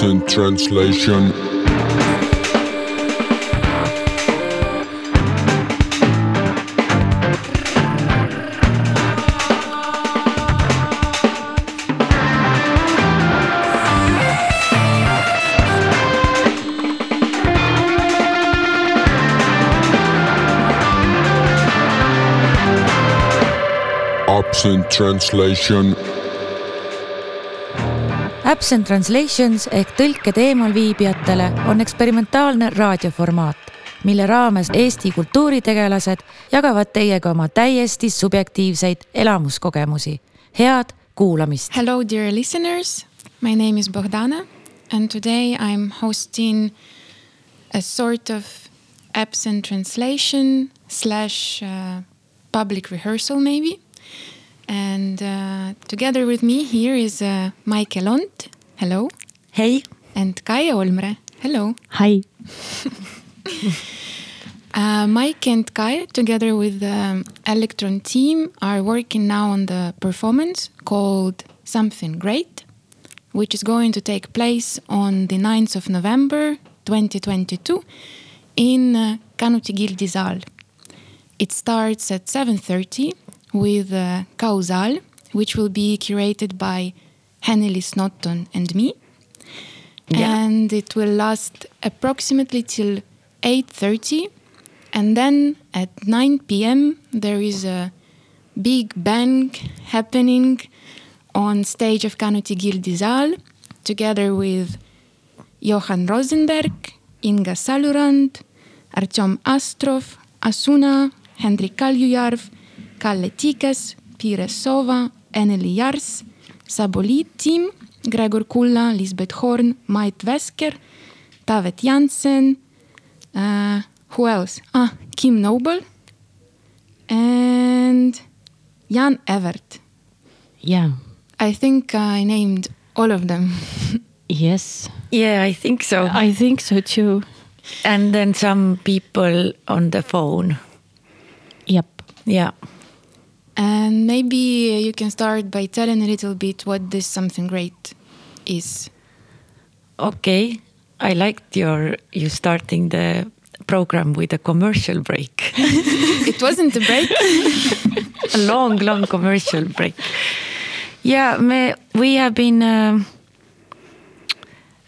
Absent translation. Absent translation. Absent Translations ehk tõlked eemalviibijatele on eksperimentaalne raadioformaat, mille raames Eesti kultuuritegelased jagavad teiega oma täiesti subjektiivseid elamuskogemusi. head kuulamist. Hello, dear listeners. My name is Bogdana, and today I'm hosting a sort of absent translation slash uh, public rehearsal, maybe. And uh, together with me here is uh, Maike Lont. Hello. Hey. And Kaie Olmre. Hello. Hi. Uh, Maike and Kaie, together with the elektron team, are working now on the performance called Something Great, which is going to take place on the 9th of November 2022 in uh, Kanuti Gildi Saal. It starts at 7.30 with uh, Kausal, which will be curated by Hennelis Notton and me. Yeah. And it will last approximately till 8.30 and then at 9 p.m. there is a big bang happening on stage of Kanuti Gildi Saal together with Johan Rosenberg, Inga Salurand, Artyom Astrov, Asuna, Hendrik Kaljujärv, Kalle Tikas, Pire Sova, Eneli Jars, Sabolit team, Gregor Kulla, Lisbeth Horn, Mait Vesker, Taavet Jansen, uh, who else? Ah, Kim Noble and Jan Evert. Yeah. I think I named all of them. Yes. Yeah, I think so. I think so too. And then some people on the phone. Yep. Yeah. And maybe you can start by telling a little bit what this something great is. Okay. I liked your you starting the program with a commercial break. It wasn't a break. a long, long commercial break. Yeah, me, we have been. Um,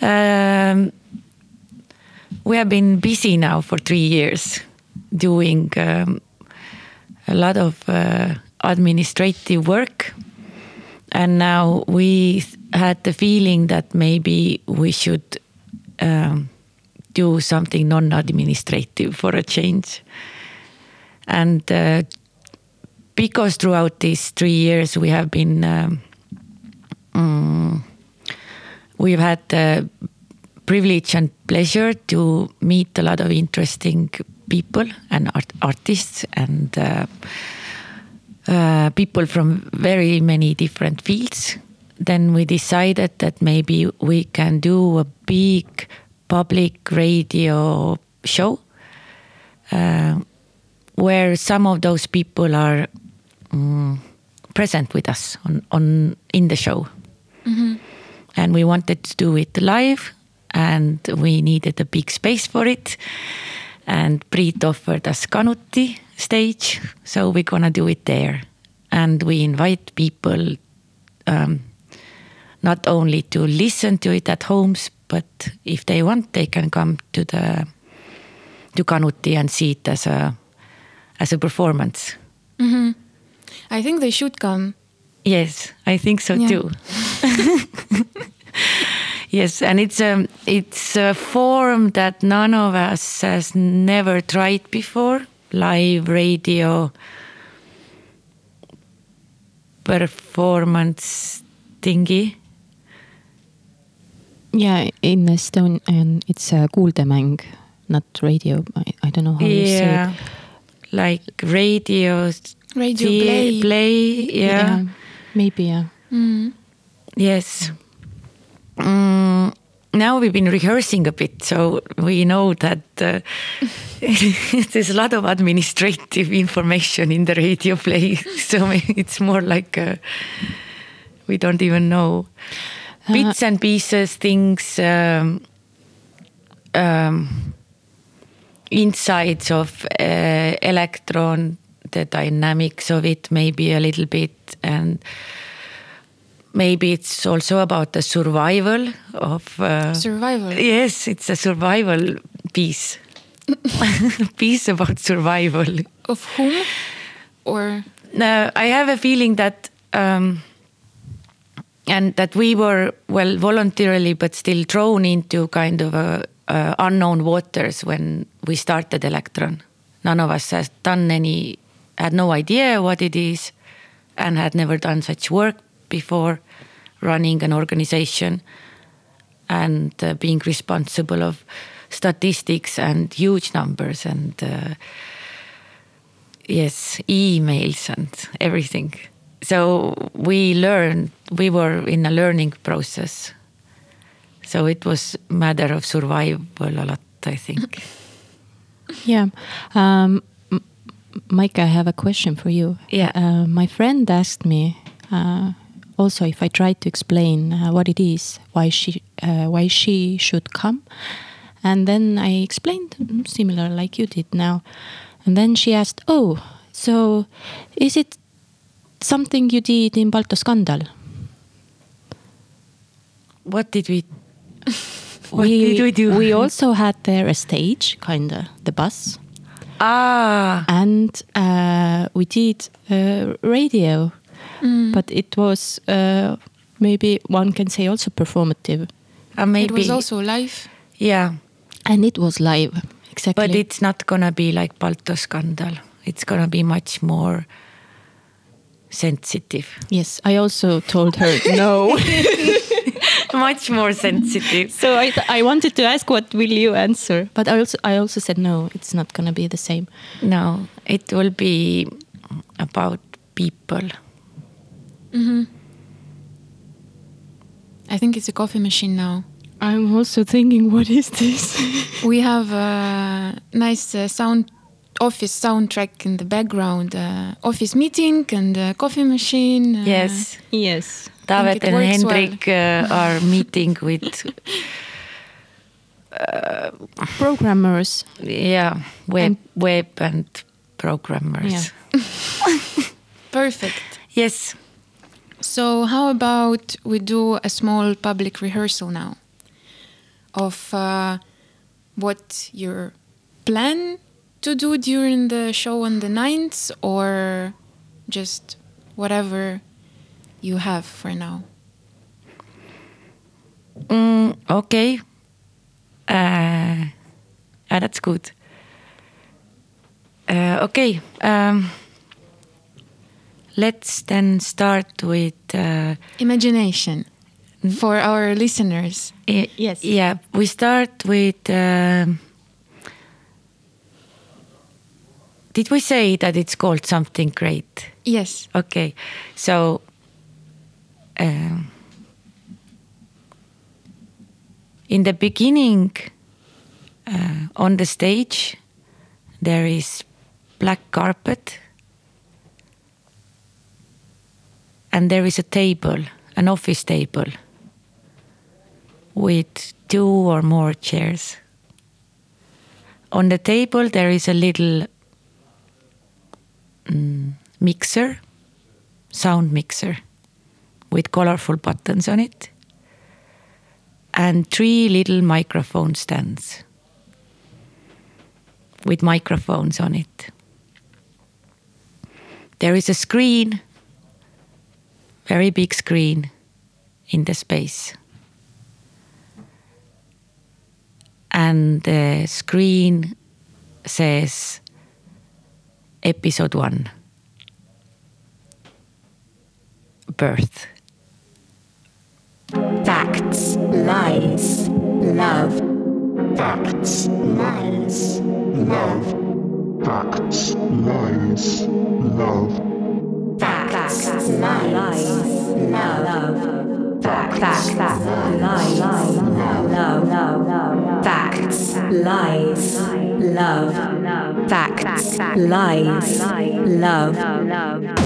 um, we have been busy now for three years, doing um, a lot of uh, administrative work, and now we had the feeling that maybe we should um, do something non-administrative for a change, and. Uh, because throughout these three years we have been um, mm, we've had the privilege and pleasure to meet a lot of interesting people and art- artists and uh, uh, people from very many different fields then we decided that maybe we can do a big public radio show uh, where some of those people are mm, present with us on, on in the show. And we wanted to do it live, and we needed a big space for it. And Priit offered us Kanuti stage, so we're gonna do it there. And we invite people um, not only to listen to it at homes, but if they want, they can come to the to Kanuti and see it as a as a performance. I think they should come. Yes, I think so Yeah. too. yes, and it's a it's a form that none of us has never tried before. Live radio performance thingy. Yeah, in Estonian it's a kuuldemäng, not radio. I, I don't know how you say Yeah, it. like radio. Radio the- play. play. Yeah. Maybe yeah. Mm. Yes. Mm, now we've been rehearsing a bit, so we know that uh, there's a lot of administrative information in the radio play. So it's more like uh we don't even know. bits and pieces, things, um, um, insides of uh, elektron, the dynamics of it, maybe a little bit, and maybe it's also about the survival of. Uh, Survival. Yes, it's a survival piece. piece about survival. Of whom? Or No, I have a feeling that, um, and that we were well voluntarily, but still thrown into kind of a, a unknown waters when we started elektron. None of us has done any, had no idea what it is, and had never done such work before, running an organization, and uh, being responsible of statistics and huge numbers and. Uh, yes emails and everything so we learned we were in a learning process so it was matter of survival a lot i think Yeah. Um, Maike, I have a question for you. Yeah. Uh, my friend asked me uh, also if I tried to explain uh, what it is, why she, uh, why she should come, and then I explained mm, similar like you did now, and then she asked, "Oh, so is it something you did in Baltoscandal?" what did we what did we do We also had there a stage, kinda the bus. ah and uh, we did uh, radio, but it was uh, maybe one can say also performative, uh, maybe it was also live. yeah and it was live exactly. but it's not gonna be like Baltoscandal it's gonna be much more sensitive yes, I also told her no. much more sensitive so I, I wanted to ask what will you answer, but I also I also said no, it's not gonna be the same. No, it will be about people. I think it's a coffee machine now. I'm also thinking, what is this? We have a nice uh, sound office soundtrack in the background. Uh, office meeting and a coffee machine. uh, Yes, yes. David and works Hendrik uh, are meeting with Programmers. yeah web And- web and programmers. Yeah. Perfect. Yes, So how about we do a small public rehearsal now of uh, what your plan to do during the show on the 9th or just whatever you have for now. mm, okay. Uh, ah, that's good. Uh, okay. Um, let's then start with. Uh, Imagination for our listeners. I- Yes. Yeah, we start with. um did we say that it's called something great? Yes. Okay, so. Um, in the beginning, uh, on the stage, there is black carpet, and there is a table, an office table with two or more chairs. On the table, there is a little mm, mixer, sound mixer, with colorful buttons on it, and three little microphone stands with microphones on it. There is a screen, very big screen in the space. and the screen says episode one birth Facts, lies, love. Facts, lies, love. Facts, lies, love. Lies, love, facts, lies, love. Facts, lies, love. Facts, lies, love.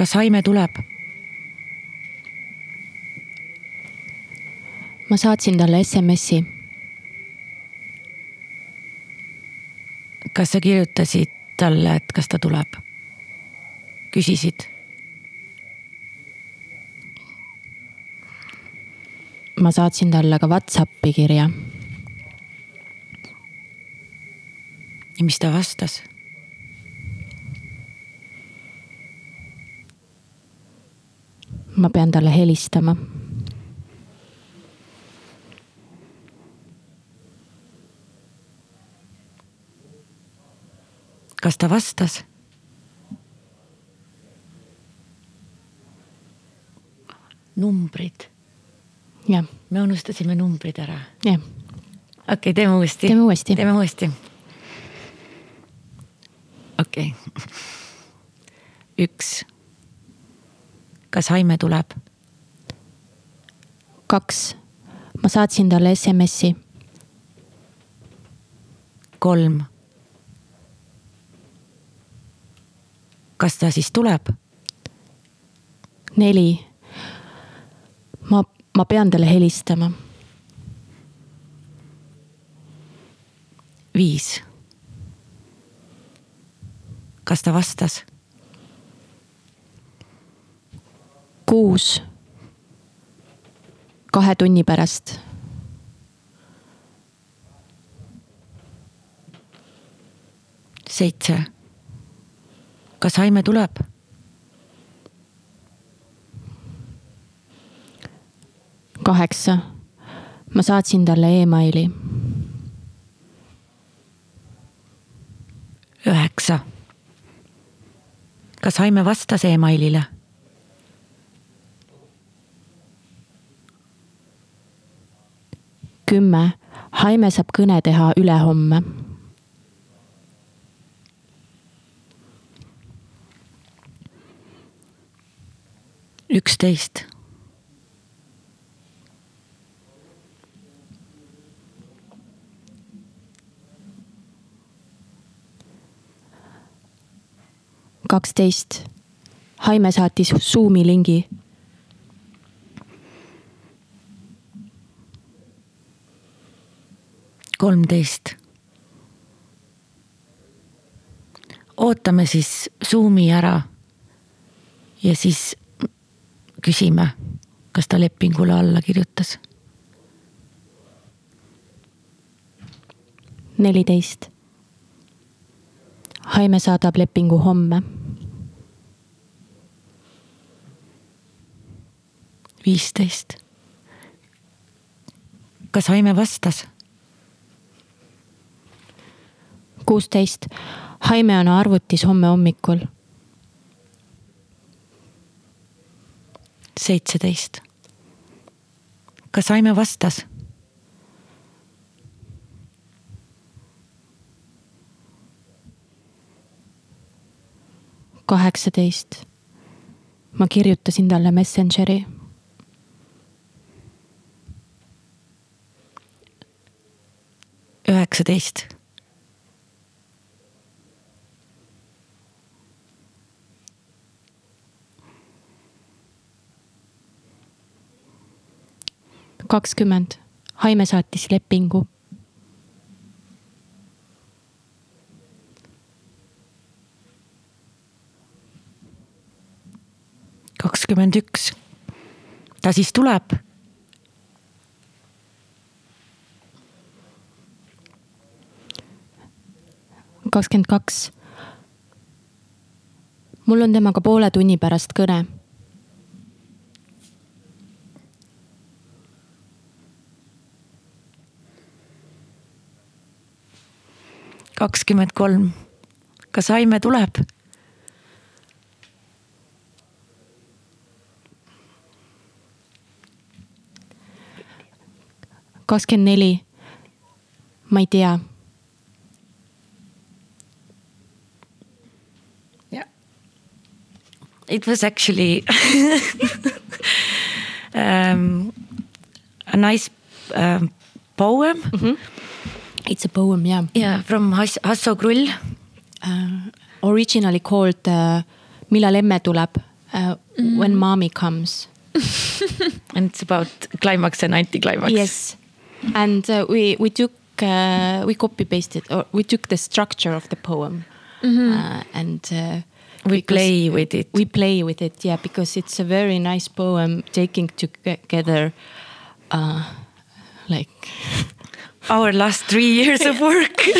kas Aime tuleb? ma saatsin talle SMS-i, kas sa kirjutasid talle, et kas ta tuleb? küsisid? ma saatsin talle ka Whatsappi kirja, ja mis ta vastas? Ma pean talle helistama. kas ta vastas? numbrid, jah, me unustasime numbrid ära. jah, okei okay,, teeme uuesti. Teeme uuesti. teeme uuesti. okei okay. üks. Kas Aime tuleb? kaks, ma saatsin talle SMS-i, kolm. kas ta siis tuleb? neli. ma, ma pean talle helistama, viis. kas ta vastas? kuus. kahe tunni pärast, seitse. kas Aime tuleb? kaheksa, ma saatsin talle emaili, üheksa. kas Aime vastas emailile? kümme, Haime saab kõne teha ülehomme, üksteist. kaksteist, Haime saatis Zoomi lingi, kolmteist. ootame siis Zoomi ära. ja siis küsime, kas ta lepingule alla kirjutas. neliteist. Haime saadab lepingu homme, viisteist. kas Aime vastas? kuusteist, Haime on arvutis homme hommikul, seitseteist. kas Aime vastas? kaheksateist. ma kirjutasin talle Messengeri, üheksateist. kakskümmend, Haime saatis lepingu. kakskümmend üks, ta siis tuleb. kakskümmend kaks. mul on temaga poole tunni pärast kõne kakskümmend kolm. kas Aime tuleb? kakskümmend neli. ma ei tea. Yeah. It was actually um, a nice um, poem. It's a poem, yeah Yeah, from Has- Hasso Krull. uh, originally called uh, Millal emme tuleb uh, When mommy comes. And it's about climax and anticlimax. Yes, and uh, we we took uh, we copy pasted or we took the structure of the poem uh, and uh, We play with it. We play with it, yeah, because it's a very nice poem taking together, uh, like Our last three years of work.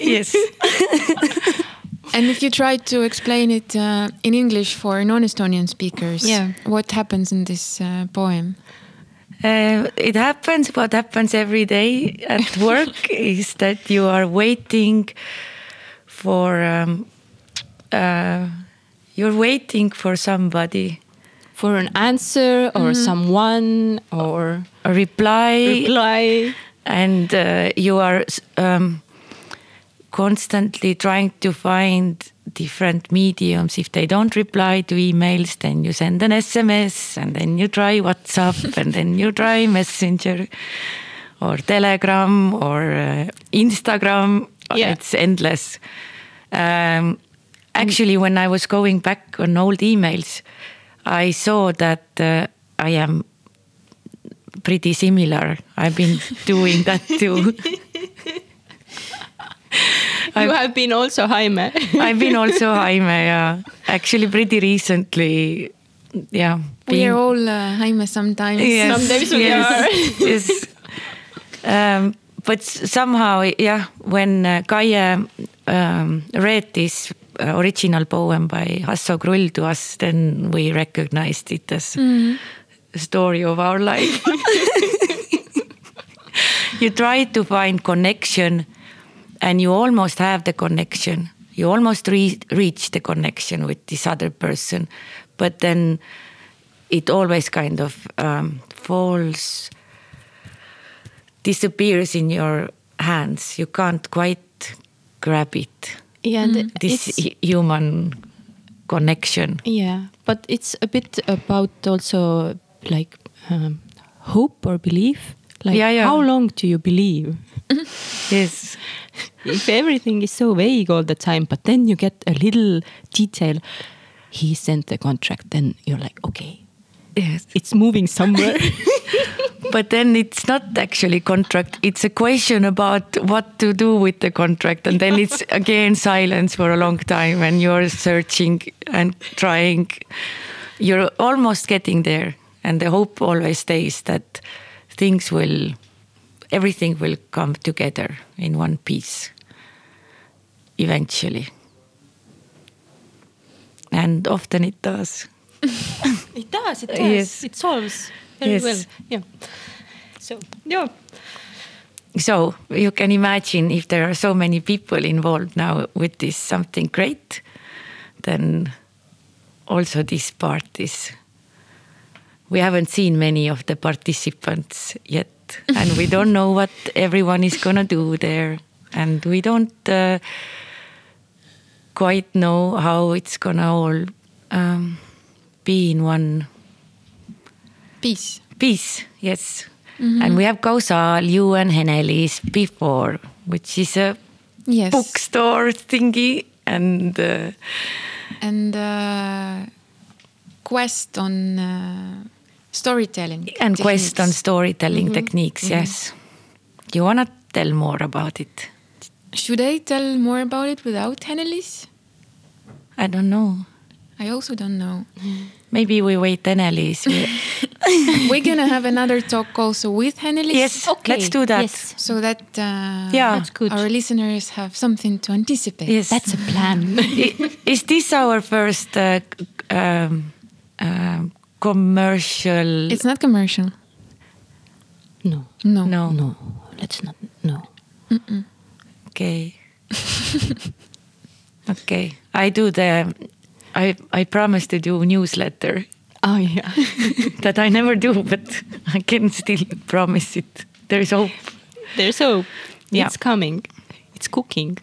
yes. And if you try to explain it uh, in English for non-Estonian speakers, Yeah. what happens in this uh, poem? Uh, it happens. What happens every day at work is that you are waiting for. Um, uh, you're waiting for somebody, for an answer or someone or a reply, reply. and uh, you are um, constantly trying to find different mediums. If they don't reply to emails, then you send an SMS, and then you try WhatsApp, and then you try Messenger, or Telegram, or uh, Instagram. Yeah. It's endless. Um, actually, when I was going back on old emails, I saw that uh, I am pretty similar. I've been doing that too. You have been also Jaime. I've been also Jaime, yeah. Actually, pretty recently, yeah. We are all uh, Jaime sometimes. Yes, Sometimes we yes, yes. Um, but somehow, yeah, when uh, Kaie um, read this original poem by Hasso Krull to us, then we recognized it as a story of our life. you try to find connection and you almost have the connection. You almost re- reach the connection with this other person, but then it always kind of um, falls, disappears in your hands. You can't quite grab it. Yeah, and This human connection. Yeah, but it's a bit about also like um, hope or belief. Like, Yeah, yeah. how long do you believe? Yes. if everything is so vague all the time, but then you get a little detail, he sent the contract, then you're like, okay, Yes. it's moving somewhere. But then it's not actually contract. It's a question about what to do with the contract, and then it's again silence for a long time, and you're searching and trying. You're almost getting there, and the hope always stays that things will, everything will come together in one piece. Eventually, and often it does. it does, it does. Yes. It solves very Yes. well. Yeah. So, yeah. So you can imagine if there are so many people involved now with this something great, then also this part is. We haven't seen many of the participants yet, and we don't know what everyone is gonna do there, and we don't uh, quite know how it's gonna all um, be in one Peace. Peace, yes. And we have Kausal, you and Henelis before, which is a Yes. bookstore thingy. And uh, And uh, quest on uh, storytelling. and quest on techniques. storytelling techniques, yes. Do you want to tell more about it? Should I tell more about it without Henelis? I don't know. I also don't know. Maybe we wait Henelis. We- we're gonna have another talk also with Hennelis. Yes, okay. let's do that. Yes, So that uh, Yeah. That's good. our listeners have something to anticipate. Yes. that's a plan. Is this our first uh, um, um, commercial? It's not commercial. no, No. no. no, let's not. No. Okay. okay. I do the. I I promise to do a newsletter Oh yeah. that I never do, but I can still promise it. There is hope. There's hope. Yeah. It's coming. It's cooking.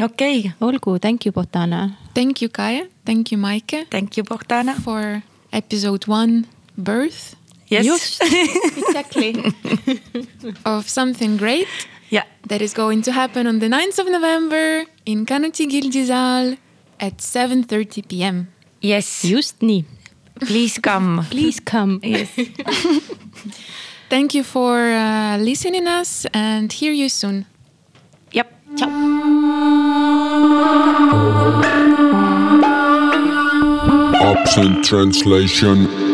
Okay. olgu, thank you, Bohdana. Thank you, Kaie. Thank you, Maike, Thank you, Bohdana. for episode one, birth Yes. Just exactly. of something great Yeah. that is going to happen on the 9th of November in Kanuti Gildisaal at 7.30 p.m. Yes. just nii. Please come. Please come. Yes. Thank you for uh, listening us and hear you soon. Yep. Absent translation.